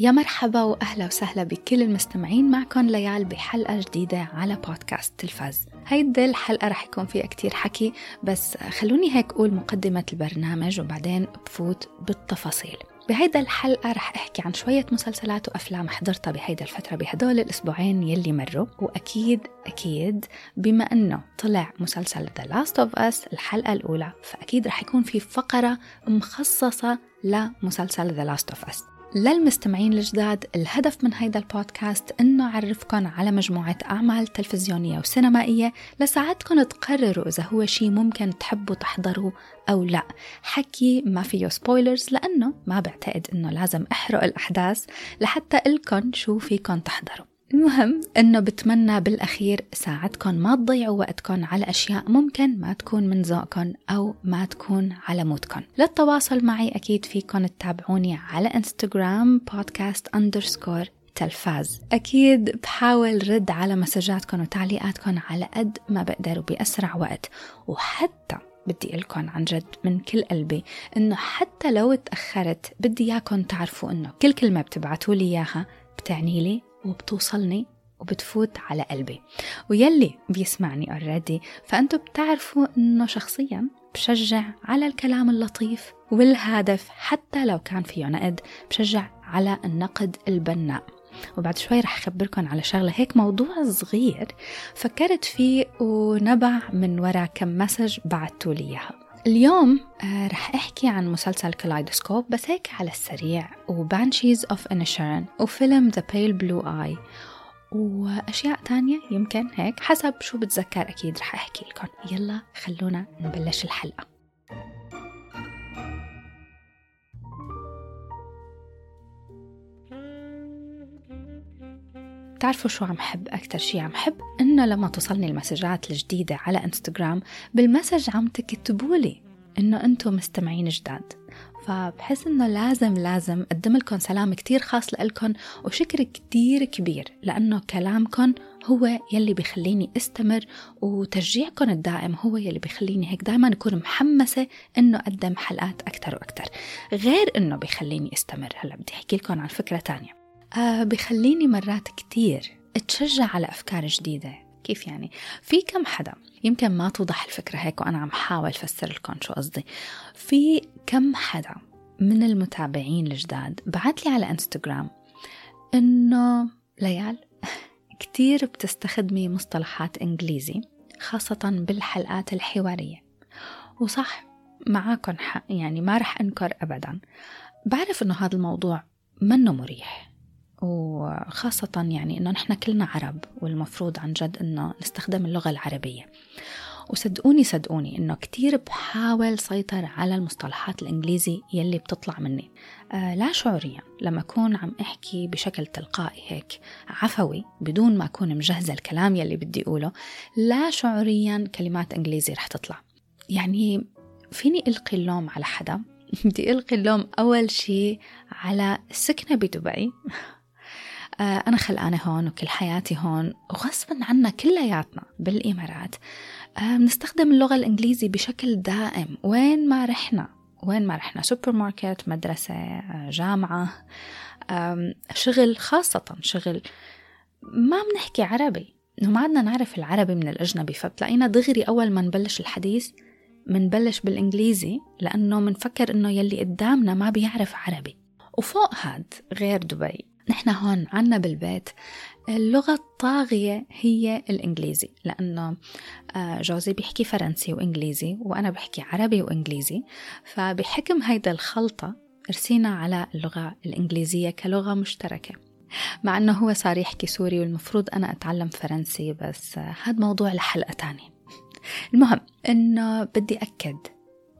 يا مرحبا وأهلا وسهلا بكل المستمعين معكم ليال بحلقة جديدة على بودكاست تلفاز. هيدي الحلقة رح يكون فيها كتير حكي بس خلوني هيك أقول مقدمة البرنامج وبعدين بفوت بالتفاصيل. بهيدا الحلقة رح أحكي عن شوية مسلسلات وأفلام حضرتها بهيدا الفترة بهدول الأسبوعين يلي مروا. وأكيد أكيد بما أنه طلع مسلسل The Last of Us الحلقة الأولى فأكيد رح يكون في فقرة مخصصة لمسلسل The Last of Us. للمستمعين الجداد الهدف من هيدا البودكاست إنه اعرفكم على مجموعة أعمال تلفزيونية وسينمائية لساعدكم تقرروا إذا هو شيء ممكن تحبوا تحضروه أو لا. حكي ما فيه spoilers لأنه ما بعتقد إنه لازم أحرق الأحداث لحتى قلكم شو فيكم تحضروا. المهم إنه بتمنى بالأخير ساعدكم ما تضيعوا وقتكم على أشياء ممكن ما تكون من ذوقكم أو ما تكون على مودكم للتواصل معي أكيد فيكم تتابعوني على انستغرام بودكاست underscore تلفاز. أكيد بحاول رد على مسجاتكم وتعليقاتكم على قد ما بقدر وبأسرع وقت. وحتى بدي لكم عن جد من كل قلبي إنه حتى لو تأخرت بدي اياكم تعرفوا إنه كل كلمة بتبعتوا لي إياها بتعني لي وبتوصلني وبتفوت على قلبي. ويلي بيسمعني اوريدي فانتم بتعرفوا إنه شخصيا بشجع على الكلام اللطيف والهادف حتى لو كان فيه نقد بشجع على النقد البناء. وبعد شوي رح أخبركم على شغلة هيك موضوع صغير فكرت فيه ونبع من وراء كم message بعتوا لي إياها. اليوم آه، رح أحكي عن مسلسل Kaleidoscope بس هيك على السريع و Banshees of Inisherin وفيلم The Pale Blue Eye وأشياء تانية يمكن هيك حسب شو بتذكر أكيد رح أحكي لكم. يلا خلونا نبلش الحلقة. بتعرفوا شو عم حب؟ أكتر شي عم حب إنه لما توصلني المسجات الجديدة على إنستغرام بالمسج عم تكتبولي إنه أنتم مستمعين جداد. فبحس إنه لازم لازم أقدم لكم سلام كتير خاص لكم وشكر كتير كبير لأنه كلامكم هو يلي بيخليني أستمر وتشجيعكم الدائم هو يلي بيخليني هيك دائما أكون محمسة إنه أقدم حلقات أكتر وأكتر. غير إنه بيخليني أستمر. هلا بدي أحكي لكم عن فكرة تانية. آه بخليني مرات كتير أتشجع على أفكار جديدة. كيف يعني؟ في كم حدا يمكن ما توضح الفكرة هيك وأنا عم حاول فسر لكم شو قصدي. في كم حدا من المتابعين الجداد بعت لي على إنستغرام إنه ليال كتير بتستخدمي مصطلحات إنجليزي خاصة بالحلقات الحوارية. وصح معاكم حق يعني ما رح أنكر أبدا. بعرف إنه هذا الموضوع منه مريح. وخاصة يعني إنه نحن كلنا عرب والمفروض عن جد إنه نستخدم اللغة العربية. وصدقوني صدقوني إنه كتير بحاول سيطر على المصطلحات الإنجليزي يلي بتطلع مني. آه لا شعوريا لما أكون عم أحكي بشكل تلقائي هيك عفوي بدون ما أكون مجهزة الكلام يلي بدي أقوله لا شعوريا كلمات إنجليزي رح تطلع. يعني فيني ألقي اللوم على حدا؟ بدي ألقي اللوم أول شي على السكنة بدبي أنا خلقانة هون وكل حياتي هون وغصبا عنا كلياتنا بالإمارات. آه، بنستخدم اللغة الإنجليزي بشكل دائم. وين ما رحنا وين ما رحنا سوبر ماركت مدرسة آه، جامعة شغل خاصة شغل ما بنحكي عربي. وما عدنا نعرف العربي من الأجنبي فبتلاقينا دغري أول ما نبلش الحديث منبلش بالإنجليزي لأنه منفكر إنه يلي قدامنا ما بيعرف عربي. وفوق هاد غير دبي نحن هون عنا بالبيت. اللغة الطاغية هي الإنجليزي لأنه آه، جوزي بيحكي فرنسي وإنجليزي وأنا بحكي عربي وإنجليزي. فبحكم هيدا الخلطة رسينا على اللغة الإنجليزية كلغة مشتركة. مع أنه هو صار يحكي سوري والمفروض أنا أتعلم فرنسي بس هذا موضوع لحلقة تانية. المهم أنه بدي أكد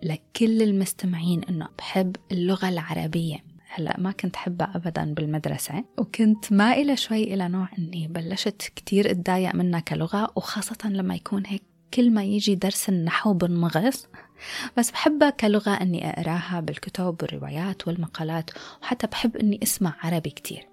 لكل المستمعين أنه بحب اللغة العربية. هلا ما كنت حبها ابدا بالمدرسة وكنت مائله شوي إلى نوع إني بلشت كتير أتضايق منها كلغة وخاصة لما يكون هيك كل ما يجي درس النحو بنمغص بس بحبها كلغة أني أقراها بالكتب والروايات والمقالات وحتى بحب أني أسمع عربي كتير.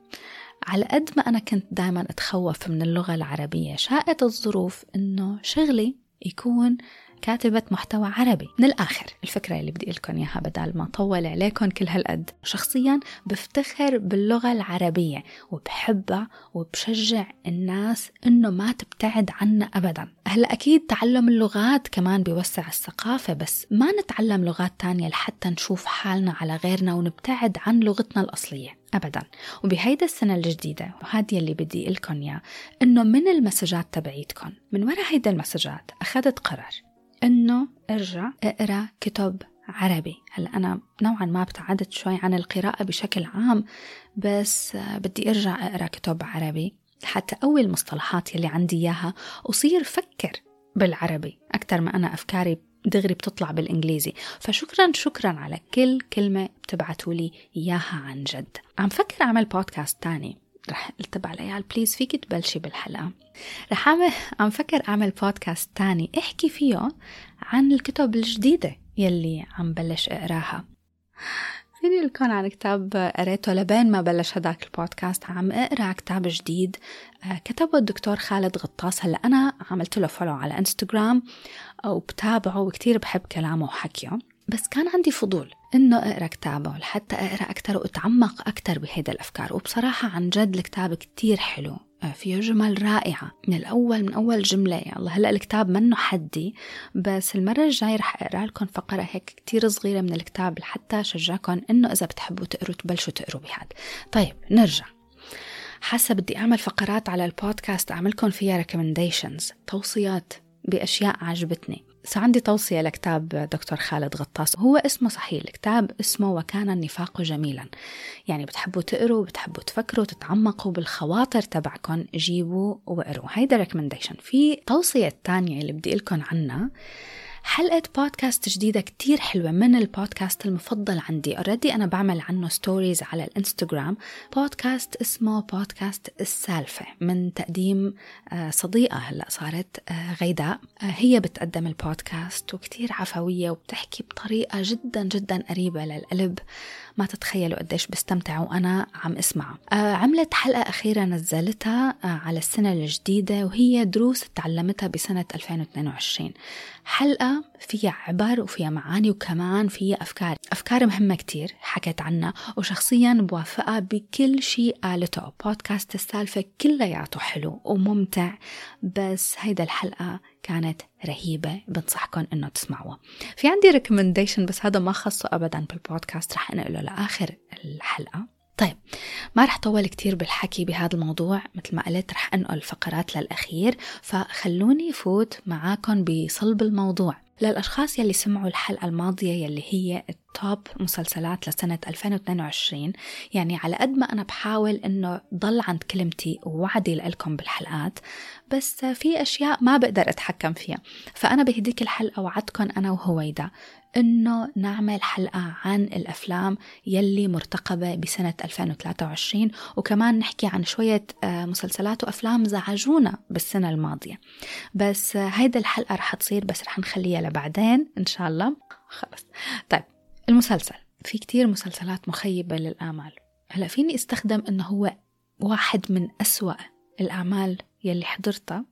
على قد ما أنا كنت دائما أتخوف من اللغة العربية شاءت الظروف أنه شغلي يكون كاتبة محتوى عربي. من الآخر الفكرة اللي بدي لكم إياها بدل ما أطول عليكم كل هالقد. شخصيا بفتخر باللغة العربية وبحبها وبشجع الناس إنه ما تبتعد عنا أبدا. هلأ أكيد تعلم اللغات كمان بيوسع الثقافة بس ما نتعلم لغات تانية لحتى نشوف حالنا على غيرنا ونبتعد عن لغتنا الأصلية. أبدا. وبهيدا السنة الجديدة وهذه اللي بدي لكم إياه إنه من المسجات تبعيتكم من وراء هيدا المسجات أخذت قرار. إنه أرجع. أقرأ كتب عربي. هلأ أنا نوعا ما ابتعدت شوي عن القراءة بشكل عام بس بدي أرجع أقرأ كتب عربي. لحتى أول المصطلحات يلي عندي إياها وصير فكر بالعربي أكثر ما أنا أفكاري دغري بتطلع بالإنجليزي. فشكرا شكرا على كل كلمة بتبعتوا لي إياها عن جد. عم فكر أعمل بودكاست تاني. رح التبع العيال please فيك تبلشي بالحلقة. رح عم فكر أعمل بودكاست تاني أحكي فيه عن الكتب الجديدة يلي عم بلش أقراها. فيني لكم عن كتاب قريته؟ لبين ما بلش هداك البودكاست عم أقرأ كتاب جديد آه، كتبه الدكتور خالد غطاس. هلأ أنا عملت له follow على انستغرام وبتابعه وكتير بحب كلامه وحكيه. بس كان عندي فضول. إنه أقرأ كتابة لحتى أقرأ أكثر وأتعمق أكثر بهيدا الأفكار. وبصراحة عن جد الكتاب كتير حلو. آه، فيه جمل رائعة. من الأول من أول جملة الله هلأ الكتاب منه حدي بس المرة الجاي رح أقرأ لكم فقرة هيك كتير صغيرة من الكتاب لحتى شجعكم إنه إذا بتحبوا تقروا تبلشوا تقروا بهاد. طيب نرجع. حاسة بدي أعمل فقرات على البودكاست أعملكم فيها recommendations توصيات بأشياء عجبتني. عندي توصية لكتاب دكتور خالد غطاس. هو اسمه صحيح الكتاب اسمه وكان النفاق جميلا. يعني بتحبوا تقروا بتحبوا تفكروا تتعمقوا بالخواطر تبعكم جيبوا وقروا. هيدا recommendation في توصية تانية اللي بدي لكم عنها حلقة بودكاست جديدة كتير حلوة من البودكاست المفضل عندي. already أنا بعمل عنه stories على الإنستغرام. بودكاست اسمه بودكاست السالفة من تقديم آه، صديقة هلأ صارت آه، غيداء. آه، هي بتقدم البودكاست وكتير عفوية وبتحكي بطريقة جدا جدا قريبة للقلب. ما تتخيلوا قديش بستمتع وأنا عم اسمعها عملت حلقة أخيرة نزلتها على السنة الجديدة وهي دروس تعلمتها بسنة 2022 حلقة فيها عبر وفيها معاني وكمان فيها أفكار. أفكار مهمة كتير حكت عنها وشخصيا بوافقها بكل شيء قالته. بودكاست السالفة كلياته حلو وممتع بس هيدا الحلقة كانت رهيبة بنصحكم إنه تسمعوها. في عندي recommendation بس هذا ما خصه ابدا بالبودكاست رح أنقله لآخر الحلقة. طيب ما رح طول كتير بالحكي بهذا الموضوع مثل ما قلت رح أنقل فقرات للأخير فخلوني فوت معاكم بصلب الموضوع. للأشخاص يلي سمعوا الحلقة الماضية يلي هي ال top مسلسلات لسنة 2022 يعني على قد ما أنا بحاول أنه ضل عند كلمتي ووعدي لكم بالحلقات بس في أشياء ما بقدر أتحكم فيها. فأنا بهديك الحلقة وعدكم أنا وهويدا. إنه نعمل حلقة عن الأفلام يلي مرتقبة بسنة 2023 وكمان نحكي عن شوية آه، مسلسلات وأفلام زعجونا بالسنة الماضية. بس آه، هيدا الحلقة رح تصير بس رح نخليها لبعدين إن شاء الله. خلص. طيب المسلسل. في كتير مسلسلات مخيبة للامال هلا فيني استخدم إنه هو واحد من أسوأ الأعمال يلي حضرتها.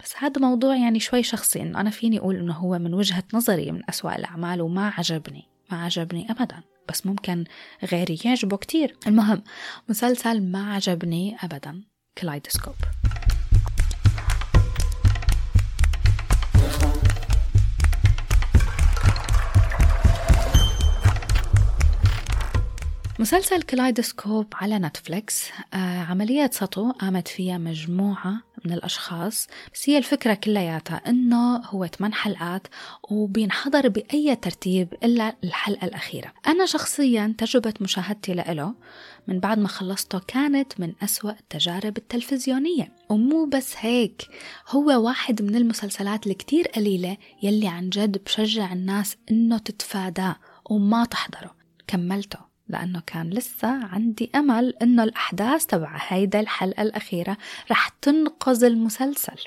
بس هذا موضوع يعني شوي شخصي إنه أنا فيني أقول إنه هو من وجهة نظري من أسوأ الأعمال وما عجبني ما عجبني ابدا بس ممكن غيري يعجبه كتير. المهم مسلسل ما عجبني ابدا كلايدوسكوب. مسلسل Kaleidoscope على نتفليكس آه عملية سطو قامت فيها مجموعة من الأشخاص بس هي الفكرة كلياتها إنه هو 8 حلقات وبينحضر بأي ترتيب إلا الحلقة الأخيرة. أنا شخصيا تجربة مشاهدتي له من بعد ما خلصته كانت من أسوأ التجارب التلفزيونية. ومو بس هيك هو واحد من المسلسلات الكتير قليلة يلي عن جد بشجع الناس إنه تتفاداه وما تحضره. كملته. لأنه كان لسه عندي أمل إنه الأحداث تبع هيدا الحلقة الأخيرة رح تنقذ المسلسل.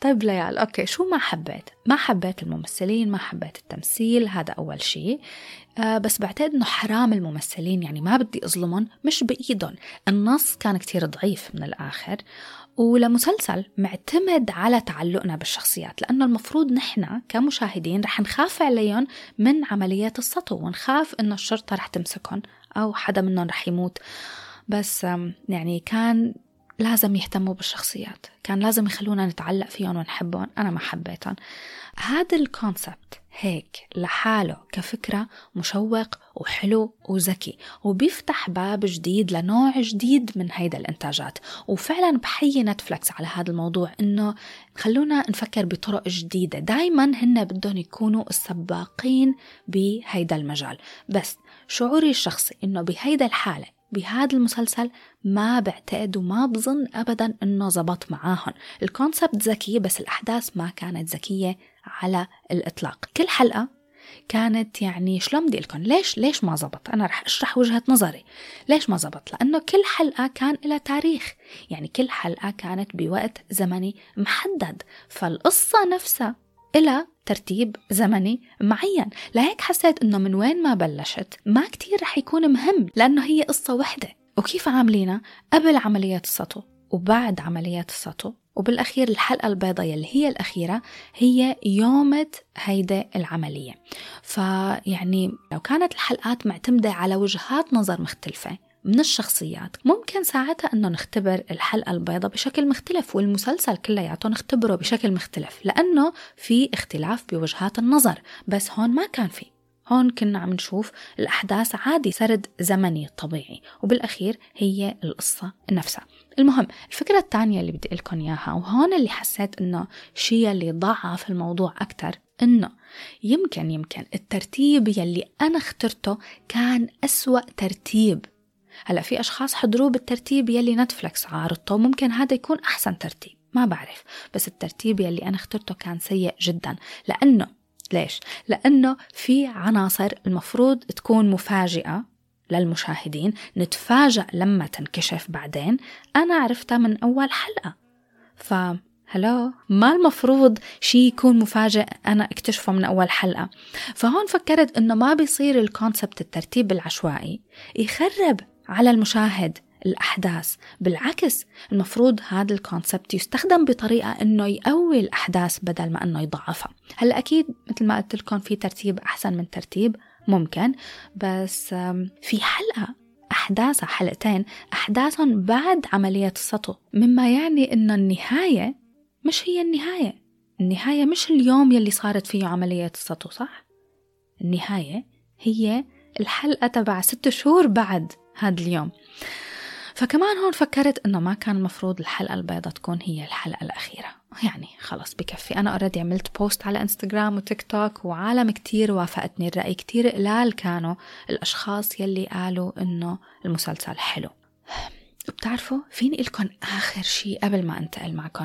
طيب ليال أوكي شو ما حبيت؟ ما حبيت الممثلين ما حبيت التمثيل هذا أول شيء آه بس بعتقد إنه حرام الممثلين يعني ما بدي أظلمهم مش بإيدهم. النص كان كتير ضعيف من الآخر. ولمسلسل معتمد على تعلقنا بالشخصيات لأنه المفروض نحن كمشاهدين رح نخاف عليهم من عمليات السطو ونخاف إنه الشرطة رح تمسكهم أو حدا منهم رح يموت. بس يعني كان لازم يهتموا بالشخصيات كان لازم يخلونا نتعلق فيهم ونحبهم أنا ما حبيتهم. هذا الكونسبت هيك لحاله كفكرة مشوق وحلو وذكي وبيفتح باب جديد لنوع جديد من هيدا الإنتاجات. وفعلا بحيي نتفلكس على هذا الموضوع إنه خلونا نفكر بطرق جديدة. دايما هن بدهم يكونوا السباقين بهيدا المجال. بس شعوري الشخصي إنه بهيدا الحالة بهذا المسلسل ما بعتقد وما بظن ابدا إنه زبط معاهم الكونسبت ذكي بس الأحداث ما كانت ذكية على الإطلاق. كل حلقة كانت يعني شلون بدي لكم ليش ليش ما زبط؟ أنا رح أشرح وجهة نظري. ليش ما زبط؟ لأنه كل حلقة كان لها تاريخ. يعني كل حلقة كانت بوقت زمني محدد. فالقصة نفسها إلى ترتيب زمني معين. لهيك حسيت إنه من وين ما بلشت ما كتير رح يكون مهم لأنه هي قصة وحدة. وكيف عاملينها؟ قبل عمليات السطو وبعد عمليات السطو. وبالأخير الحلقة البيضاء اللي هي الأخيرة هي يومة هيدا العملية. فيعني لو كانت الحلقات معتمدة على وجهات نظر مختلفة من الشخصيات. ممكن ساعتها إنه نختبر الحلقة البيضاء بشكل مختلف والمسلسل كلياته نختبره بشكل مختلف لأنه في اختلاف بوجهات النظر. بس هون ما كان في. هون كنا عم نشوف الأحداث عادي سرد زمني طبيعي وبالأخير هي القصة نفسها. المهم الفكرة الثانية اللي بدي لكم إياها وهون اللي حسيت إنه شيء اللي ضعف الموضوع أكتر إنه يمكن يمكن الترتيب يلي أنا اخترته كان أسوأ ترتيب. هلا في أشخاص حضروه بالترتيب يلي نتفلكس عارضته ممكن هذا يكون أحسن ترتيب ما بعرف بس الترتيب يلي أنا اخترته كان سيء جدا. لأنه ليش؟ لأنه في عناصر المفروض تكون مفاجئة للمشاهدين نتفاجأ لما تنكشف بعدين. أنا عرفتها من أول حلقة. ف هلو ما المفروض شيء يكون مفاجئ أنا اكتشفه من أول حلقة. فهون فكرت إنه ما بيصير الكونسبت الترتيب العشوائي يخرب على المشاهد الأحداث. بالعكس المفروض هذا الكونسبت يستخدم بطريقة أنه يقوي الأحداث بدل ما أنه يضعفها. هلا أكيد مثل ما قلت لكم في ترتيب أحسن من ترتيب ممكن بس في حلقة أحداثها حلقتين أحداثهم بعد عملية السطو مما يعني أنه النهاية مش هي النهاية. النهاية مش اليوم يلي صارت فيه عملية السطو صح؟ النهاية هي الحلقة تبع ست شهور بعد هذا اليوم. فكمان هون فكرت إنه ما كان المفروض الحلقة البيضاء تكون هي الحلقة الأخيرة. يعني خلص بكفي. أنا already عملت post على انستغرام وتيك توك وعالم كتير وافقتني الرأي. كتير قلال كانوا الأشخاص يلي قالوا إنه المسلسل حلو. بتعرفوا فيني لكم آخر شيء قبل ما أنتقل معكم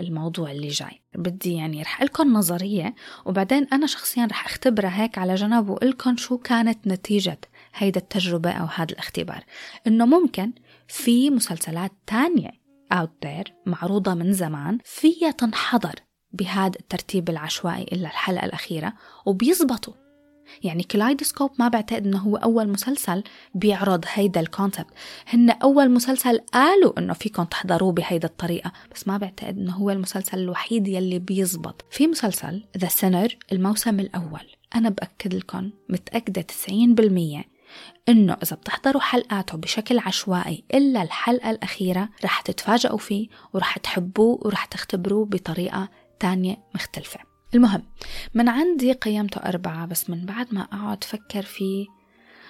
للموضوع اللي جاي. بدي يعني رح لكم نظرية وبعدين أنا شخصيا رح أختبرها هيك على جنب وقلكم شو كانت نتيجة هيدا التجربة أو هذا الاختبار. إنه ممكن في مسلسلات تانية out there معروضة من زمان فيها تنحضر بهذا الترتيب العشوائي إلا الحلقة الأخيرة وبيزبطوا. يعني كلايدوسكوب ما بعتقد إنه هو أول مسلسل بيعرض هيدا الكونسبت هن أول مسلسل قالوا إنه فيكم تحضروه بهيدا الطريقة بس ما بعتقد إنه هو المسلسل الوحيد يلي بيزبط. في مسلسل ذا سينر الموسم الأول. أنا بأكد لكم متأكدة 90% إنه إذا بتحضروا حلقاته بشكل عشوائي إلا الحلقة الأخيرة رح تتفاجئوا فيه ورح تحبوه ورح تختبروه بطريقة تانية مختلفة. المهم من عندي قيمته أربعة بس من بعد ما أقعد فكر فيه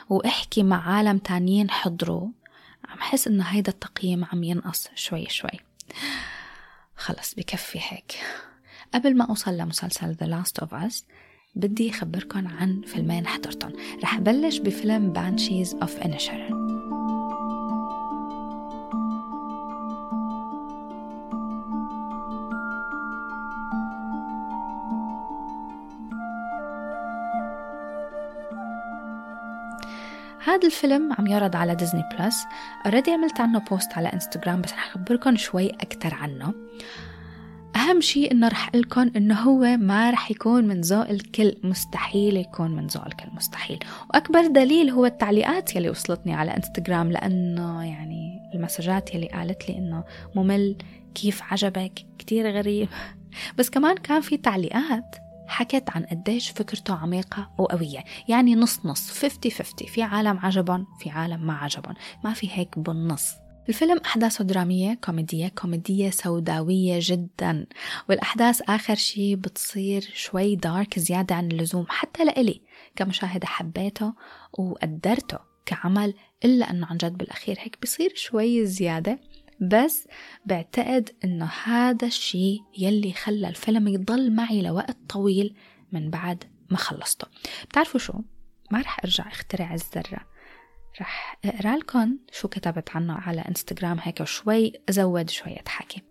وأحكي مع عالم تانيين حضروا عم حس إنه هيدا التقييم عم ينقص شوي شوي. خلص بكفي هيك. قبل ما أوصل لمسلسل The Last of Us بدي أخبركن عن فيلمين حضرتهم رح بلش بفيلم Banshees of Inisherin هذا الفيلم عم يعرض على ديزني بلس already عملت عنه post على انستغرام بس رح اخبركم شوي أكثر عنه. أهم شيء إنه رح لكم إنه هو ما رح يكون من ذوق الكل مستحيل يكون من ذوق الكل مستحيل. وأكبر دليل هو التعليقات يلي وصلتني على إنستغرام لأنه يعني المسجات يلي قالت لي إنه ممل كيف عجبك كتير غريب. بس كمان كان في تعليقات حكت عن قديش فكرته عميقة وقوية. يعني نص نص 50-50 في عالم عجبهم في عالم ما عجبهم. ما في هيك بالنص. الفيلم أحداثه درامية كوميدية كوميدية سوداوية جدا والأحداث آخر شي بتصير شوي دارك زيادة عن اللزوم حتى لإلي كمشاهدة حبيته وقدرته كعمل إلا أنه عن جد بالأخير هيك بصير شوي زيادة. بس بعتقد إنه هذا الشيء يلي خلى الفيلم يضل معي لوقت طويل من بعد ما خلصته. بتعرفوا شو؟ ما رح أرجع أخترع الذرة. رح أقرأ لكم شو كتبت عنه على إنستغرام هيك وشوي ازود شوية حكي.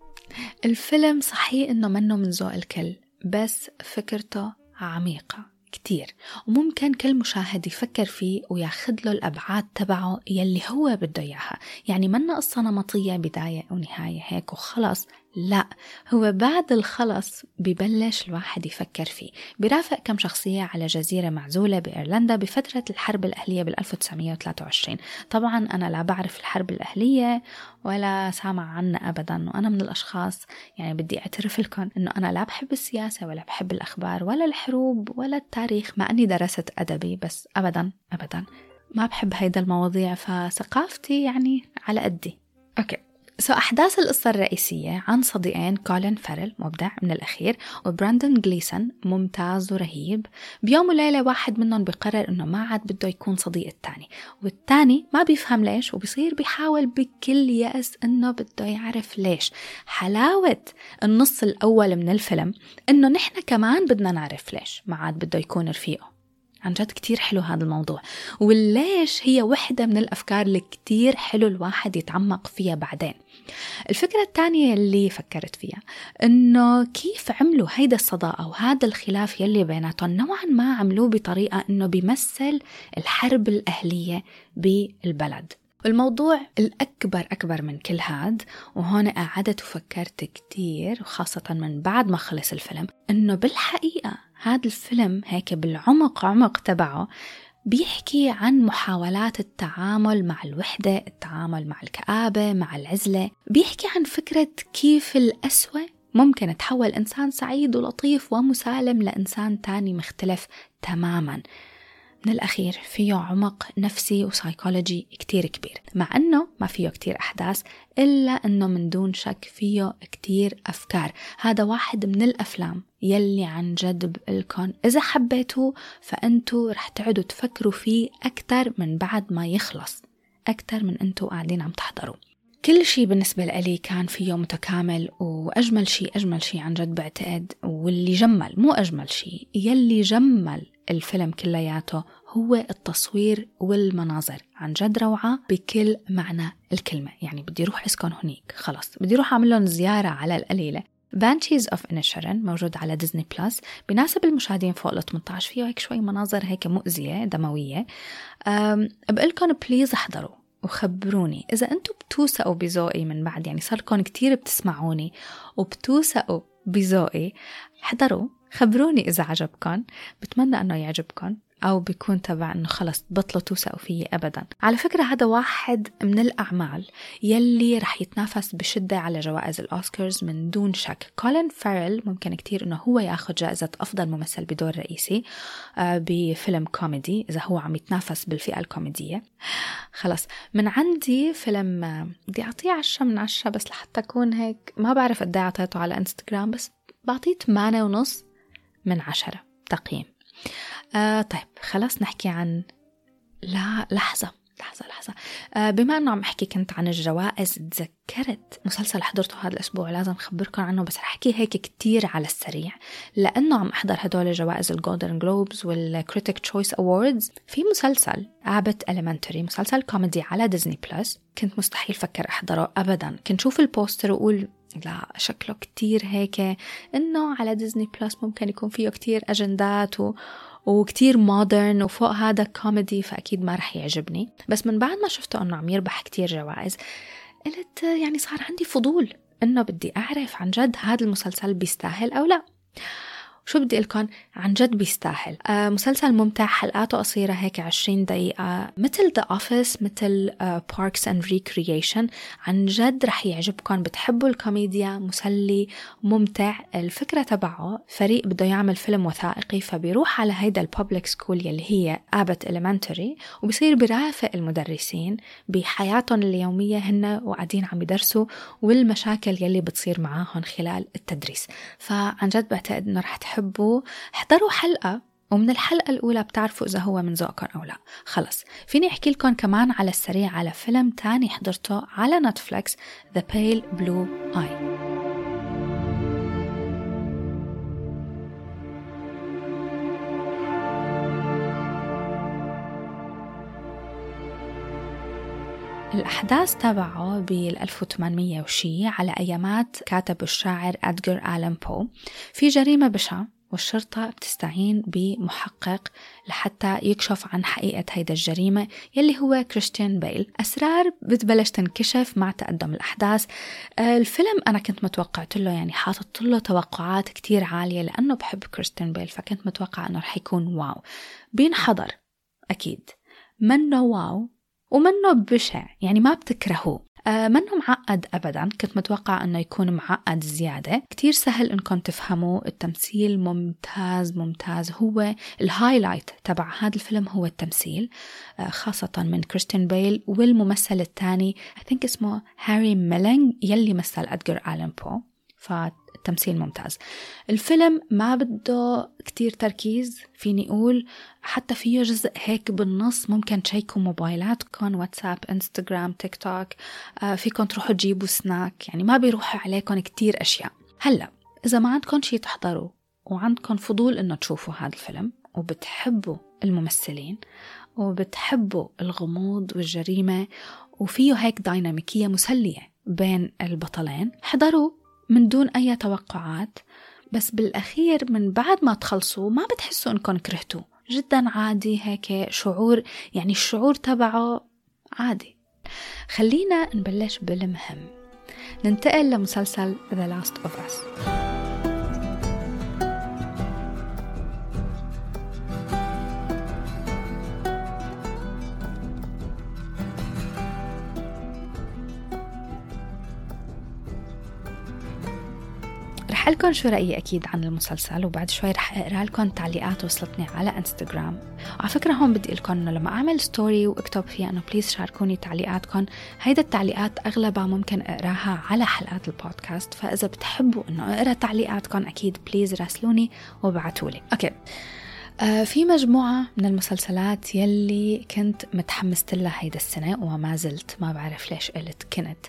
الفيلم صحيح إنه منه من ذوق الكل بس فكرته عميقة كتير. وممكن كل مشاهد يفكر فيه وياخذ له الأبعاد تبعه يلي هو بده إياها. يعني منا قصة نمطية بداية ونهاية هيك وخلص. لا هو بعد الخلص ببلش الواحد يفكر فيه. برافق كم شخصية على جزيرة معزولة بإيرلندا بفترة الحرب الأهلية بال 1923 طبعا أنا لا بعرف الحرب الأهلية ولا سامع عنها أبدا وأنا من الأشخاص يعني بدي أعترف لكم أنه أنا لا بحب السياسة ولا بحب الأخبار ولا الحروب ولا التاريخ مع أني درست أدبي بس أبدا أبدا ما بحب هيدا المواضيع فثقافتي يعني على قدي. Okay. So أحداث القصة الرئيسية عن صديقين كولين فارل مبدع من الأخير وبراندون جليسون ممتاز ورهيب. بيوم وليلة واحد منهم بقرر إنه ما عاد بده يكون صديق التاني والتاني ما بيفهم ليش وبصير بيحاول بكل يأس إنه بده يعرف ليش. حلاوة النص الأول من الفيلم إنه نحن كمان بدنا نعرف ليش ما عاد بده يكون رفيقه. عن جد كتير حلو هذا الموضوع. وليش هي وحدة من الأفكار اللي كتير حلو الواحد يتعمق فيها بعدين. الفكرة الثانية اللي فكرت فيها إنه كيف عملوا هيدا الصداقة وهذا الخلاف يلي بيناتهم؟ نوعا ما عملوه بطريقة إنه بيمثل الحرب الأهلية بالبلد. الموضوع الأكبر أكبر من كل هاد وهون قعدت وفكرت كتير وخاصة من بعد ما خلص الفيلم إنه بالحقيقة هذا الفيلم هيك بالعمق عمق تبعه بيحكي عن محاولات التعامل مع الوحدة التعامل مع الكآبة مع العزلة. بيحكي عن فكرة كيف الأسوأ ممكن تحول إنسان سعيد ولطيف ومسالم لإنسان تاني مختلف تماما. من الأخير فيه عمق نفسي وسايكولوجي كتير كبير. مع أنه ما فيه كتير أحداث إلا أنه من دون شك فيه كتير أفكار. هذا واحد من الأفلام يلي عن جد بقلكن إذا حبيتوه فأنتوا رح تقعدوا تفكروا فيه أكتر من بعد ما يخلص. أكتر من أنتوا قاعدين عم تحضروا. كل شيء بالنسبة لي كان فيه متكامل وأجمل شيء أجمل شيء عن جد بعتقد. واللي جمل مو أجمل شيء يلي جمل الفيلم كلياته هو التصوير والمناظر. عن جد روعة بكل معنى الكلمة. يعني بدي أروح أسكن هنيك. خلص. بدي أروح أعمل لهم زيارة على القليلة. Banshees of Inisherin موجود على ديزني بلس بناسب المشاهدين فوق ال 18 فيه هيك شوي مناظر هيك مؤذية دموية. بقول لكم please احضروا وخبروني. إذا أنتم بتوثقوا بذوقي من بعد يعني صار لكم كتير بتسمعوني وبتوثقوا بذوقي احضروا خبروني إذا عجبكم بتمنى أنه يعجبكم أو بيكون تبع إنه خلص بطلوا توثقوا فيي أبدا. على فكرة هذا واحد من الأعمال يلي رح يتنافس بشدة على جوائز الأوسكارز من دون شك. كولين فارل ممكن كتير إنه هو ياخذ جائزة أفضل ممثل بدور رئيسي آه، بفيلم كوميدي إذا هو عم يتنافس بالفئة الكوميدية. خلص. من عندي فيلم آه، بدي أعطيه عشرة من عشرة بس لحتى أكون هيك ما بعرف قد إيه أعطيته على إنستغرام بس بعطيه ثمانية ونص من عشرة تقييم. آه طيب خلاص نحكي عن لا لحظة لحظة لحظة. آه بما أنه عم أحكي كنت عن الجوائز تذكرت مسلسل حضرته هذا الأسبوع لازم أخبركم عنه بس رح أحكي هيك كتير على السريع. لأنه عم أحضر هدول جوائز ال Golden Globes وال Critics Choice Awards في مسلسل Abbott Elementary مسلسل كوميدي على ديزني بلس كنت مستحيل فكر أحضره أبدا. كنت شوف البوستر وأقول لا شكله كتير هيك إنه على ديزني بلس ممكن يكون فيه كتير أجندات و وكتير modern وفوق هذا كوميدي فأكيد ما رح يعجبني. بس من بعد ما شفته أنه عم يربح كتير جوائز قلت يعني صار عندي فضول أنه بدي أعرف عن جد هذا المسلسل بيستاهل أو لا. شو بدي قلكم؟ عن جد بيستاهل. آه مسلسل ممتع حلقاته قصيرة هيك 20 دقيقة. مثل The Office مثل Parks and Recreation عن جد رح يعجبكم. بتحبوا الكوميديا مسلي ممتع. الفكرة تبعه فريق بده يعمل فيلم وثائقي فبيروح على هيدا ال public school يلي هي Abbott Elementary وبصير برافق المدرسين بحياتهم اليومية. هن وقاعدين عم يدرسوا والمشاكل يلي بتصير معاهم خلال التدريس. فعن جد بعتقد إنه رح تحبوا احضروا حلقة ومن الحلقة الأولى بتعرفوا إذا هو من ذوقكم أو لا. خلص. فيني أحكي لكم كمان على السريع على فيلم تاني حضرته على نتفليكس The Pale Blue Eye. الأحداث تبعه بال 1800 وشي على أيامات كاتب الشاعر أدغر آلان بو. في جريمة بشعة والشرطة بتستعين بمحقق لحتى يكشف عن حقيقة هيدا الجريمة يلي هو كريستيان بيل. أسرار بتبلش تنكشف مع تقدم الأحداث. آه، الفيلم أنا كنت متوقعت له يعني حاطط له توقعات كتير عالية لأنه بحب كريستيان بيل فكنت متوقع أنه رح يكون واو. بينحضر أكيد. منه واو ومنه بشع يعني ما بتكرهوه آه منه معقد أبدا. كنت متوقع أنه يكون معقد زيادة. كتير سهل أنكم تفهموا. التمثيل ممتاز ممتاز. هو ال highlight تبع هذا الفيلم هو التمثيل آه خاصة من كريستيان بيل والممثل الثاني I think اسمه هاري ميلينج يلي مثل أدجر آلان بو. فالتمثيل ممتاز. الفيلم ما بده كتير تركيز فيني أقول. حتى فيه جزء هيك بالنص ممكن تشيكوا موبايلاتكم واتساب إنستغرام تيك توك. آه فيكم تروحوا تجيبوا سناك. يعني ما بيروح عليكم كتير أشياء. هلأ إذا ما عندكم شي تحضروا وعندكم فضول إنه تشوفوا هذا الفيلم وبتحبوا الممثلين وبتحبوا الغموض والجريمة وفيه هيك دايناميكية مسلية بين البطلين حضروا من دون أي توقعات بس بالأخير من بعد ما تخلصوا ما بتحسوا إنكم كرهتوا. جدا عادي هيك شعور يعني الشعور تبعه عادي. خلينا نبلش بالمهم. ننتقل لمسلسل The Last of Us. رح لكم شو رأيي أكيد عن المسلسل وبعد شوي رح أقرأ لكم تعليقات وصلتني على انستغرام وعلى فكرة هون بدي قلكم إنه لما أعمل story وأكتب فيها إنه please شاركوني تعليقاتكم هيدا التعليقات أغلبها ممكن أقراها على حلقات البودكاست فإذا بتحبوا إنه أقرأ تعليقاتكم أكيد please راسلوني وابعتولي. okay. آه في مجموعة من المسلسلات يلي كنت متحمست لها هيدا السنة وما زلت ما بعرف ليش قلت كنت.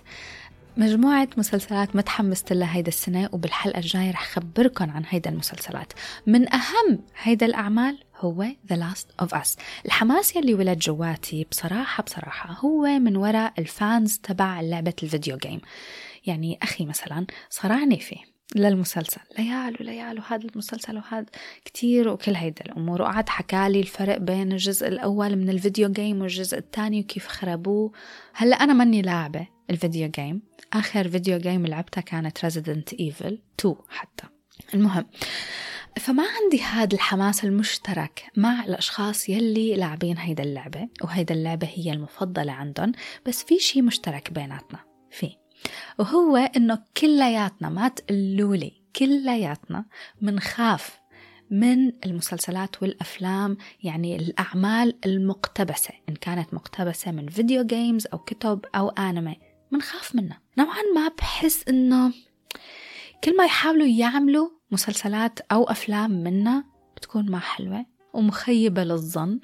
مجموعة مسلسلات متحمست لها هيدا السنة وبالحلقة الجاية رح خبركن عن هيدا المسلسلات. من أهم هيدا الأعمال هو The Last of Us. الحماس يلي ولد جواتي بصراحة بصراحة هو من وراء ال fans تبع لعبة ال video game يعني أخي مثلا صار عنيفة للمسلسل ليال وليال وهذا المسلسل وهذا كتير وكل هيدا الأمور. وقعد حكالي الفرق بين الجزء الأول من ال video game والجزء الثاني وكيف خربوه. هلأ أنا مني لاعبة ال video game آخر video game لعبتها كانت Resident Evil 2 حتى. المهم فما عندي هذا الحماس المشترك مع الأشخاص يلي لاعبين هيدا اللعبة وهيدا اللعبة هي المفضلة عندهم. بس في شي مشترك بيناتنا. في وهو إنه كلياتنا ما تقلولي كلياتنا منخاف من المسلسلات والأفلام يعني الأعمال المقتبسة إن كانت مقتبسة من فيديو جيمز أو كتب أو أنمي منخاف منها. نوعا ما بحس إنه كل ما يحاولوا يعملوا مسلسلات أو أفلام منها بتكون ما حلوة ومخيبة للظن.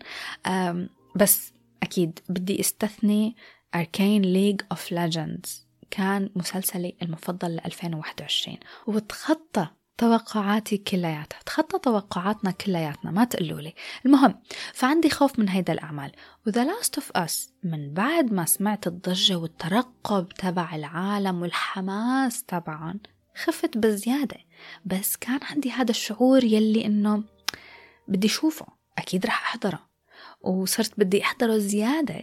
بس أكيد بدي أستثني Arcane League of Legends كان مسلسلي المفضل ل 2021 وبتخطى توقعاتي كلياتها. تخطى توقعاتنا كلياتنا ما تقولوا لي. المهم فعندي خوف من هيدا الأعمال. و The Last of Us من بعد ما سمعت الضجة والترقب تبع العالم والحماس تبعهم خفت بزيادة. بس كان عندي هذا الشعور يلي إنه بدي شوفه أكيد رح أحضره. وصرت بدي أحضره زيادة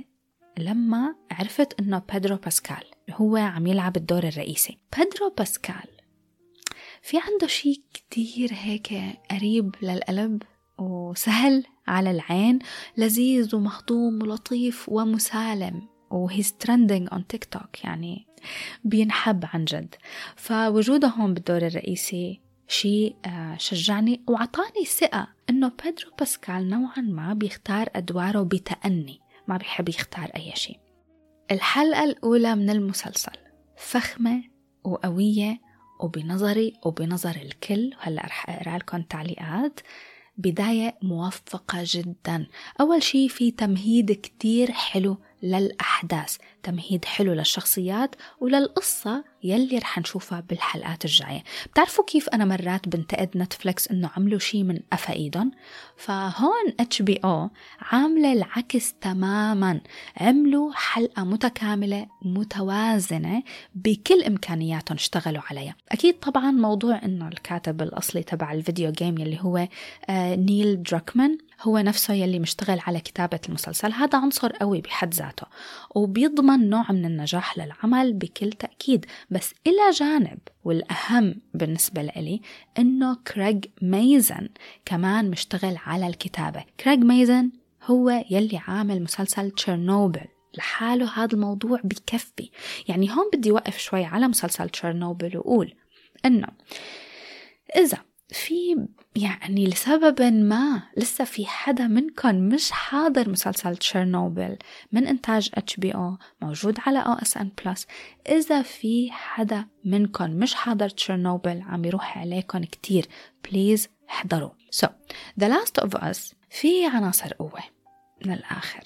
لما عرفت إنه بيدرو باسكال. هو عم يلعب الدور الرئيسي. بيدرو باسكال. في عنده شيء كتير هيك قريب للقلب وسهل على العين لذيذ ومهضوم ولطيف ومسالم و he's trending on تيك توك يعني بينحب عن جد. فوجوده هون بالدور الرئيسي شيء آه، شجعني وعطاني ثقة إنه بيدرو باسكال نوعا ما بيختار أدواره بتأني ما بيحب يختار أي شيء الحلقة الأولى من المسلسل. فخمة وقوية وبنظري وبنظر الكل. وهلأ رح أقرأ لكم تعليقات. بداية موفقة جدا. أول شي في تمهيد كتير حلو للأحداث. تمهيد حلو للشخصيات وللقصة يلي رح نشوفها بالحلقات الجاية. بتعرفوا كيف أنا مرات بنتقد نتفلكس إنه عملوا شي من إيدهم فهون HBO عاملة العكس تماما. عملوا حلقة متكاملة متوازنة بكل إمكانياتهم اشتغلوا عليها. أكيد طبعا موضوع إنه الكاتب الأصلي تبع ال video game يلي هو آه نيل دراكمان هو نفسه يلي مشتغل على كتابة المسلسل. هذا عنصر قوي بحد ذاته وبيضمن نوع من النجاح للعمل بكل تأكيد. بس إلى جانب والأهم بالنسبة لي إنه كريغ ميزن كمان مشتغل على الكتابة. كريغ ميزن هو يلي عامل مسلسل تشيرنوبل. لحاله هذا الموضوع بكفي. يعني هون بدي وقف شوي على مسلسل تشيرنوبل وأقول إنه إذا في يعني لسبب ما لسه في حدا منكم مش حاضر مسلسل تشيرنوبل من إنتاج إتش بي أو موجود على أو إس إن بلس إذا في حدا منكم مش حاضر تشيرنوبل عم يروح عليكم كتير please احضروا. so The Last of Us في عناصر قوة من الآخر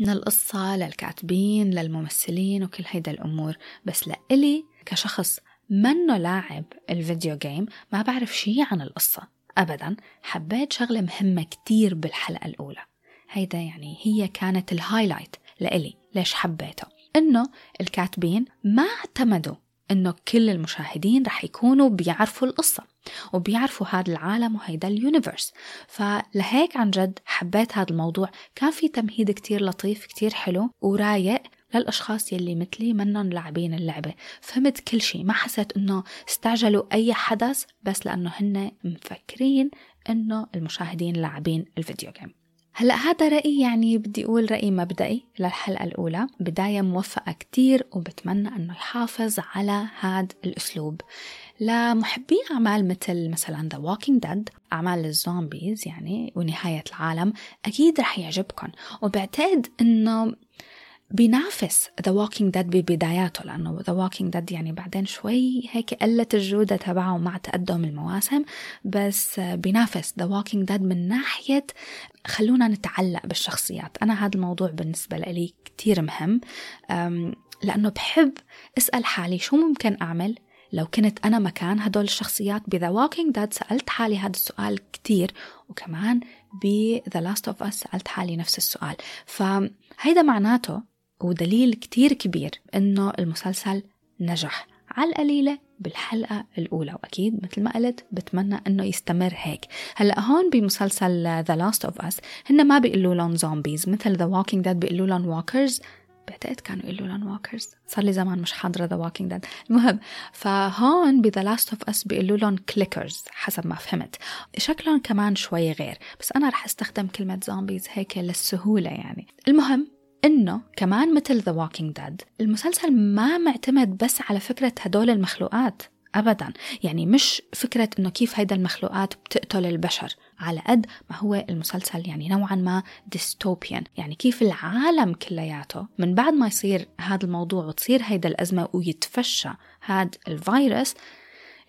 من القصة للكاتبين للممثلين وكل هيدا الأمور. بس لإلي كشخص منه لاعب ال video game ما بعرف شي عن القصة. أبدا حبيت شغلة مهمة كتير بالحلقة الأولى. هيدا يعني هي كانت ال highlight لإلي ليش حبيته؟ إنه الكاتبين ما اعتمدوا إنه كل المشاهدين رح يكونوا بيعرفوا القصة وبيعرفوا هذا العالم وهيدا ال universe فلهيك عن جد حبيت هذا الموضوع. كان في تمهيد كتير لطيف كتير حلو ورايق. للأشخاص يلي مثلي منن لاعبين اللعبة فهمت كل شيء ما حسيت إنه استعجلوا أي حدث بس لأنه هن مفكرين إنه المشاهدين لاعبين ال video game هلأ هذا رأيي يعني بدي أقول رأي مبدئي للحلقة الأولى. بداية موفقة كتير وبتمنى أنه يحافظ على هذا الأسلوب. لمحبي أعمال مثل مثلا The Walking Dead أعمال ال zombies يعني ونهاية العالم أكيد رح يعجبكم وبعتقد أنه بينافس The Walking Dead ببداياته لأنه The Walking Dead يعني بعدين شوي هيك قلت الجودة تبعه مع تقدم المواسم بس بينافس The Walking Dead من ناحية خلونا نتعلق بالشخصيات. أنا هذا الموضوع بالنسبة لي كتير مهم لأنه بحب أسأل حالي شو ممكن أعمل لو كنت أنا مكان هدول الشخصيات. ب The Walking Dead سألت حالي هذا السؤال كتير وكمان ب The Last of Us سألت حالي نفس السؤال. فهيدا معناته ودليل كتير كبير إنه المسلسل نجح. على القليلة بالحلقة الأولى وأكيد مثل ما قلت بتمنى إنه يستمر هيك. هلأ هون بمسلسل The Last of Us هن ما بيقولوا لهم zombies مثل The Walking Dead بيقولوا لهم walkers بعتقد كانوا يقولوا لهم walkers صار لي زمان مش حاضرة The Walking Dead المهم فهون ب The Last of Us بيقولوا لهم clickers حسب ما فهمت. شكلهم كمان شوي غير بس أنا رح أستخدم كلمة zombies هيك للسهولة يعني. المهم إنه كمان مثل The Walking Dead المسلسل ما معتمد بس على فكرة هدول المخلوقات ابدا. يعني مش فكرة إنه كيف هيدا المخلوقات بتقتل البشر على قد ما هو المسلسل يعني نوعا ما dystopian يعني كيف العالم كلياته من بعد ما يصير هذا الموضوع وتصير هيدا الأزمة ويتفشى هذا الفيروس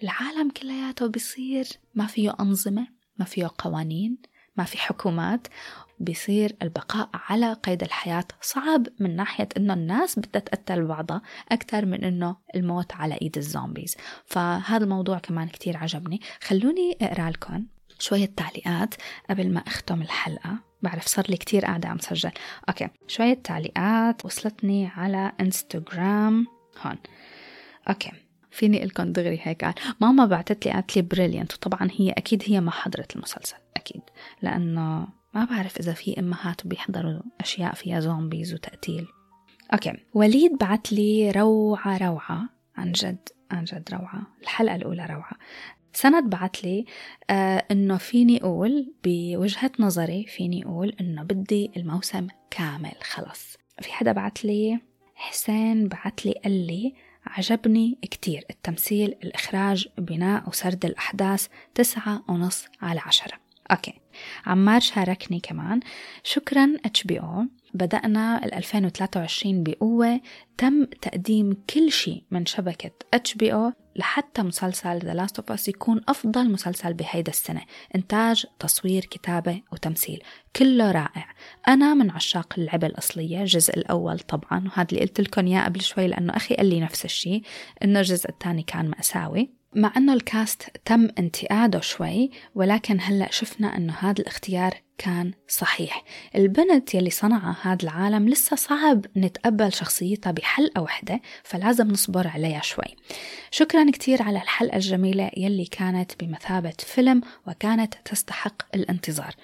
العالم كلياته بيصير ما فيه أنظمة ما فيه قوانين ما في حكومات. بيصير البقاء على قيد الحياة صعب من ناحية إنه الناس بدها تقتل بعضها أكثر من إنه الموت على إيد ال zombies. فهذا الموضوع كمان كتير عجبني. خلوني أقرأ لكم شوية تعليقات قبل ما أختم الحلقة. بعرف صار لي كتير قاعدة عم سجل. okay. شوية تعليقات وصلتني على انستغرام هون. okay. فيني لكم دغري هيك قال ماما بعتت لي قالت لي brilliant وطبعا هي أكيد هي ما حضرت المسلسل. أكيد. لأنه ما بعرف إذا في أمهات بيحضروا أشياء فيها zombies وتقتيل. okay. وليد بعت لي روعة روعة عن جد عن جد روعة. الحلقة الأولى روعة. سند بعت لي آه إنه فيني أقول بوجهة نظري فيني أقول إنه بدي الموسم كامل خلص. في حدا بعت لي حسين بعت لي قال لي عجبني كتير التمثيل الإخراج بناء وسرد الأحداث تسعة ونص على عشرة. okay. عمار شاركني كمان. شكرا HBO بدأنا ال 2023 بقوة. تم تقديم كل شيء من شبكة HBO لحتى مسلسل The Last of Us يكون أفضل مسلسل بهيدا السنة. إنتاج تصوير كتابة وتمثيل. كله رائع. أنا من عشاق اللعبة الأصلية الجزء الأول طبعا. وهذا اللي قلت لكم اياه قبل شوي لأنه أخي قال لي نفس الشيء إنه الجزء الثاني كان مأساوي. مع أنه الكاست تم انتقاده شوي ولكن هلأ شفنا أنه هذا الاختيار كان صحيح. البنت يلي صنع هذا العالم لسه صعب نتقبل شخصيتها بحلقة وحدة فلازم نصبر عليها شوي. شكرا كتير على الحلقة الجميلة يلي كانت بمثابة فيلم وكانت تستحق الانتظار.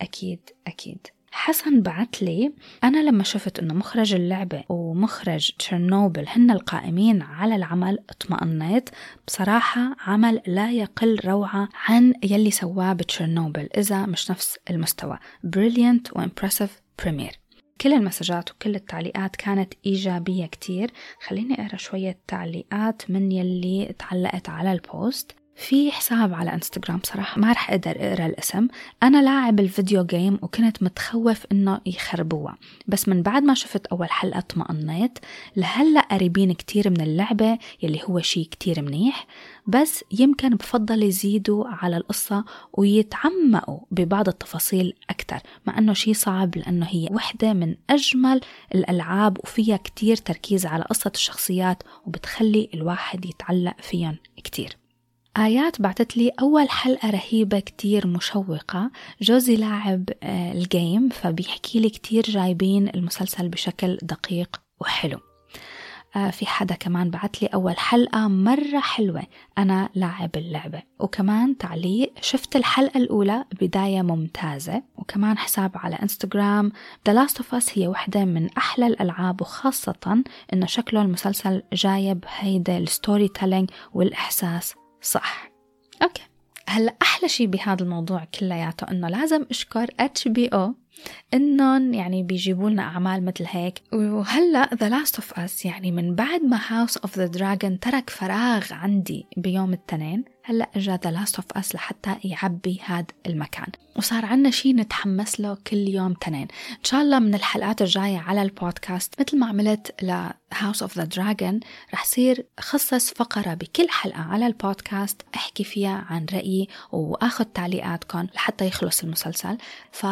أكيد أكيد. حسن بعت لي أنا لما شفت أنه مخرج اللعبة ومخرج تشيرنوبل هن القائمين على العمل اطمأنيت. بصراحة عمل لا يقل روعة عن يلي سواه بتشيرنوبل إذا مش نفس المستوى. brilliant و impressive premiere كل المسجات وكل التعليقات كانت إيجابية كتير. خليني أقرأ شوية تعليقات من يلي تعلقت على ال post. في حساب على انستغرام صراحة ما رح أقدر أقرأ الاسم. أنا لاعب الفيديو جيم وكنت متخوف إنه يخربوها. بس من بعد ما شفت أول حلقة اطمأنيت لهلأ قريبين كتير من اللعبة يلي هو شي كتير منيح. بس يمكن بفضل يزيدوا على القصة ويتعمقوا ببعض التفاصيل أكتر. مع أنه شي صعب لأنه هي وحدة من أجمل الألعاب وفيها كتير تركيز على قصة الشخصيات وبتخلي الواحد يتعلق فيهم كتير. آيات بعتت لي أول حلقة رهيبة كتير مشوقة. جوزي لاعب آه، الجيم فبيحكي لي كتير جايبين المسلسل بشكل دقيق وحلو. آه، في حدا كمان بعت لي أول حلقة مرة حلوة. أنا لاعب اللعبة. وكمان تعليق شفت الحلقة الأولى؟ بداية ممتازة. وكمان حساب على انستغرام The Last of Us هي واحدة من أحلى الألعاب وخاصة إنه شكله المسلسل جايب هيدا ال storytelling والإحساس صح. okay. هلا أحلى شيء بهذا الموضوع كلياته إنه لازم أشكر HBO إنهم يعني بيجيبوا لنا أعمال مثل هيك. وهلأ The Last of Us يعني من بعد ما House of the Dragon ترك فراغ عندي بيوم التنين هلأ اجى The Last of Us لحتى يعبي هذا المكان. وصار عنا شيء نتحمس له كل يوم تنين إن شاء الله من الحلقات الجاية على البودكاست مثل ما عملت ل House of the Dragon رح صير خصص فقرة بكل حلقة على البودكاست أحكي فيها عن رأيي وآخذ تعليقاتكم لحتى يخلص المسلسل. ف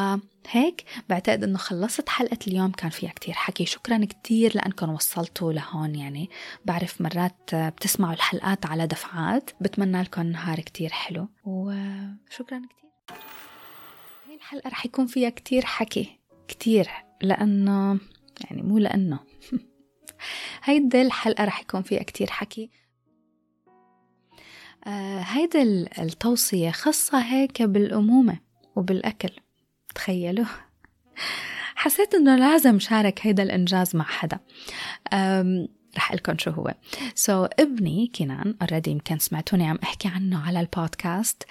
هيك؟ بعتقد إنه خلصت حلقة اليوم. كان فيها كتير حكي. شكرا كتير لأنكم وصلتوا لهون يعني. بعرف مرات بتسمعوا الحلقات على دفعات. بتمنى لكم نهار كتير حلو. وشكرا كتير. هاي الحلقة رح يكون فيها كتير حكي. كتير. لأنه يعني مو لأنه. هيدي الحلقة رح يكون فيها كتير حكي. آه هيدي التوصية خاصة هيك بالأمومة وبالأكل. تخيلوا. حسيت إنه لازم شارك هيدا الإنجاز مع حدا. رح لكم شو هو. so so, ابني كنان already يمكن سمعتوني عم أحكي عنه على البودكاست.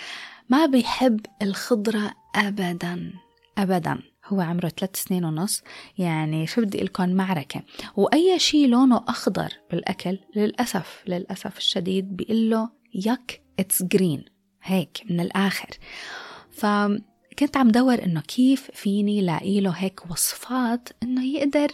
ما بيحب الخضرة ابدا. ابدا. هو عمره ثلاث سنين ونص. يعني شو بدي لكم؟ معركة. وأي شيء لونه أخضر بالأكل للأسف للأسف الشديد بيقول له yuck it's green هيك من الآخر. ف كنت عم دور إنه كيف فيني لاقي له هيك وصفات إنه يقدر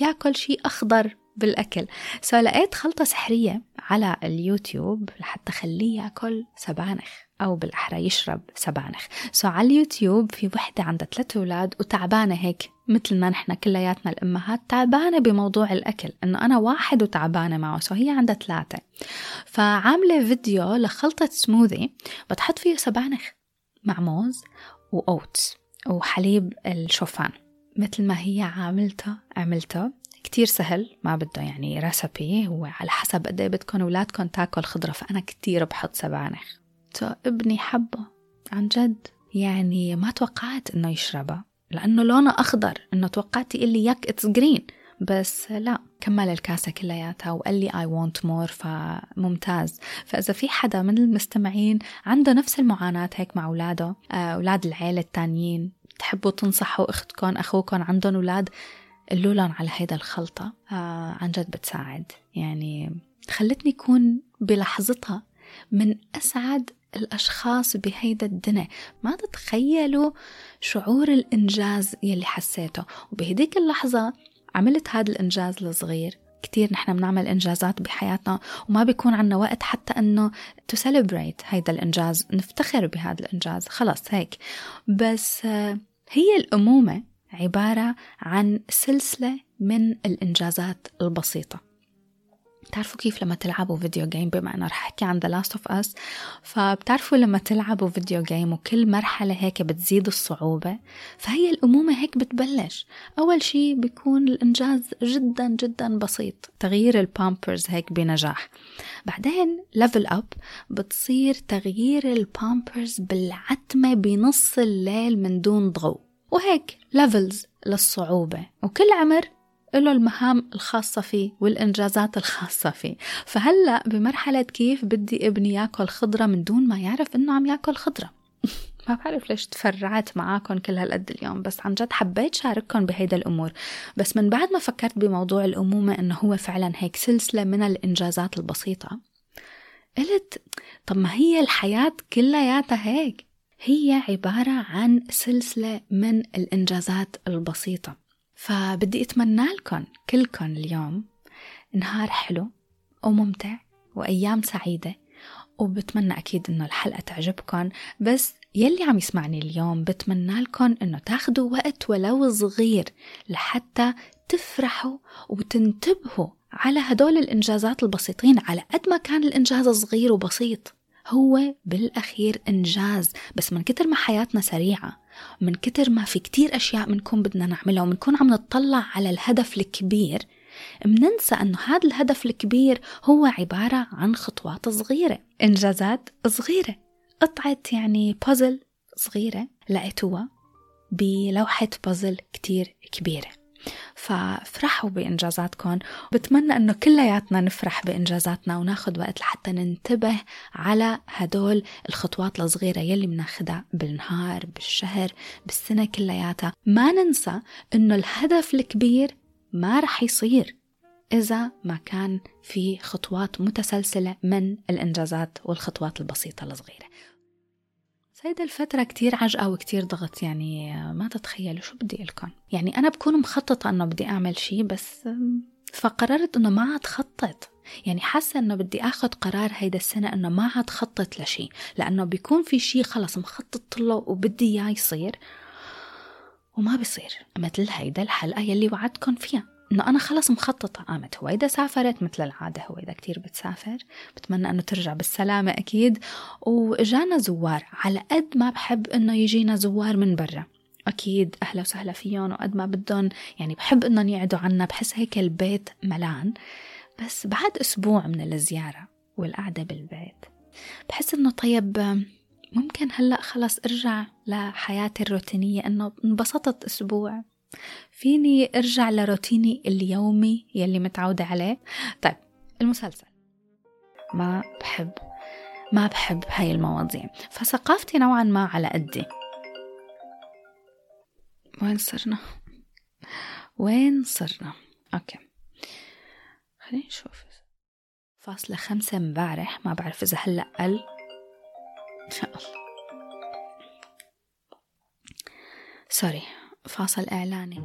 ياكل شيء أخضر بالأكل. so لقيت خلطة سحرية على اليوتيوب لحتى خليه ياكل سبانخ أو بالأحرى يشرب سبانخ. so على اليوتيوب في وحدة عندها ثلاث أولاد وتعبانة هيك مثلنا نحن كلياتنا الأمهات تعبانة بموضوع الأكل إنه أنا واحد وتعبانة معه. so هي عندها ثلاثة. فعاملة فيديو لخلطة سموذي بتحط فيه سبانخ مع موز و oats وحليب الشوفان مثل ما هي عاملته عملته كتير سهل ما بده يعني recipe هو على حسب قد إيه بدكم اولادكم تاكل خضرة فأنا كتير بحط سبانخ. ابني حبه عن جد. يعني ما توقعت إنه يشربها لأنه لونه أخضر إنه توقعت يقول لي yuck it's green بس لا كمل الكاسة كلياتها وقال لي I want more فممتاز. فإذا في حدا من المستمعين عنده نفس المعاناة هيك مع أولاده آه، أولاد العيلة التانيين تحبوا تنصحوا أختكم أخوكم عندهم أولاد قلوا لهم على هيدا الخلطة. آه عن جد بتساعد. يعني خلتني أكون بلحظتها من أسعد الأشخاص بهيدا الدنيا. ما تتخيلوا شعور الإنجاز يلي حسيته. وبهديك اللحظة عملت هذا الإنجاز الصغير كتير نحن بنعمل إنجازات بحياتنا وما بيكون عنا وقت حتى أنه to celebrate هيدا الإنجاز نفتخر بهذا الإنجاز. خلص هيك. بس هي الأمومة عبارة عن سلسلة من الإنجازات البسيطة. بتعرفوا كيف لما تلعبوا video game بما أنا رح أحكي عن The Last of Us فبتعرفوا لما تلعبوا video game وكل مرحلة هيك بتزيد الصعوبة فهي الأمومة هيك بتبلش. أول شي بيكون الإنجاز جدا جدا بسيط. تغيير البامبرز هيك بنجاح. بعدين level up بتصير تغيير البامبرز بالعتمة بنص الليل من دون ضوء. وهيك levels للصعوبة. وكل عمر له المهام الخاصة فيه والإنجازات الخاصة فيه. فهلأ بمرحلة كيف بدي إبني يأكل خضرة من دون ما يعرف إنه عم يأكل خضرة؟ ما بعرف ليش تفرعت معاكم كل هالقد اليوم بس عن جد حبيت شارككم بهيدا الأمور. بس من بعد ما فكرت بموضوع الأمومة إنه هو فعلا هيك سلسلة من الإنجازات البسيطة قلت طب ما هي الحياة كلياتها هيك؟ هي عبارة عن سلسلة من الإنجازات البسيطة. فبدي أتمنى لكم كلكم اليوم نهار حلو وممتع وأيام سعيدة وبتمنى أكيد إنه الحلقة تعجبكم بس يلي عم يسمعني اليوم بتمنى لكم إنه تاخدوا وقت ولو صغير لحتى تفرحوا وتنتبهوا على هدول الإنجازات البسيطين على قد ما كان الإنجاز صغير وبسيط. هو بالأخير إنجاز بس من كتر ما حياتنا سريعة من كتر ما في كتير أشياء بنكون بدنا نعملها وبنكون عم نطلع على الهدف الكبير مننسى أنه هذا الهدف الكبير هو عبارة عن خطوات صغيرة. إنجازات صغيرة. قطعة يعني بازل صغيرة لقيتوها بلوحة بازل كتير كبيرة. فافرحوا بإنجازاتكم. بتمنى أنه كلياتنا نفرح بإنجازاتنا وناخد وقت لحتى ننتبه على هدول الخطوات الصغيرة يلي بناخدها بالنهار بالشهر بالسنة كلياتها. ما ننسى أنه الهدف الكبير ما رح يصير إذا ما كان في خطوات متسلسلة من الإنجازات والخطوات البسيطة الصغيرة. سيدة الفترة كتير عجقة وكتير ضغط يعني ما تتخيلوا شو بدي لكم يعني أنا بكون مخططة أنه بدي أعمل شي بس فقررت أنه ما عاد خطط يعني حاسة أنه بدي أخذ قرار هيدا السنة أنه ما عاد خطط لشي. لأنه بيكون في شي خلص مخطط له وبدي إياه يصير وما بيصير مثل هيدا الحلقة يلي وعدتكم فيها. إنه أنا خلص مخططة. قامت هويدا سافرت مثل العادة هويدا كتير بتسافر. بتمنى إنه ترجع بالسلامة أكيد. وإجانا زوار. على قد ما بحب إنه يجينا زوار من برا. أكيد أهلا وسهلا فيهم وقد ما بدهم. يعني بحب إنهم يقعدوا عنا. بحس هيك البيت ملان. بس بعد أسبوع من الزيارة والقعدة بالبيت بحس إنه طيب ممكن هلأ خلص أرجع لحياتي الروتينية. إنه انبسطت أسبوع. فيني ارجع لروتيني اليومي يلي متعودة عليه؟ طيب المسلسل. ما بحب ما بحب هاي المواضيع. فثقافتي نوعا ما على قدي. وين صرنا؟ وين صرنا؟ okay. خلينا نشوف فاصلة خمسة امبارح ما بعرف إذا هلأ قل. إن شاء الله sorry فاصل إعلاني.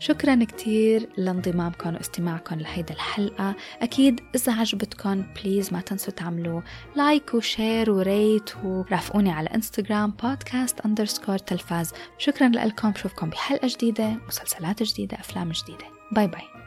شكرا كتير لانضمامكم واستماعكم لهيدا الحلقة. أكيد إذا عجبتكم please ما تنسوا تعملوا like و share و rate ورافقوني على انستغرام بودكاست underscore تلفاز. شكرا لكم. بشوفكم بحلقة جديدة مسلسلات جديدة أفلام جديدة. bye bye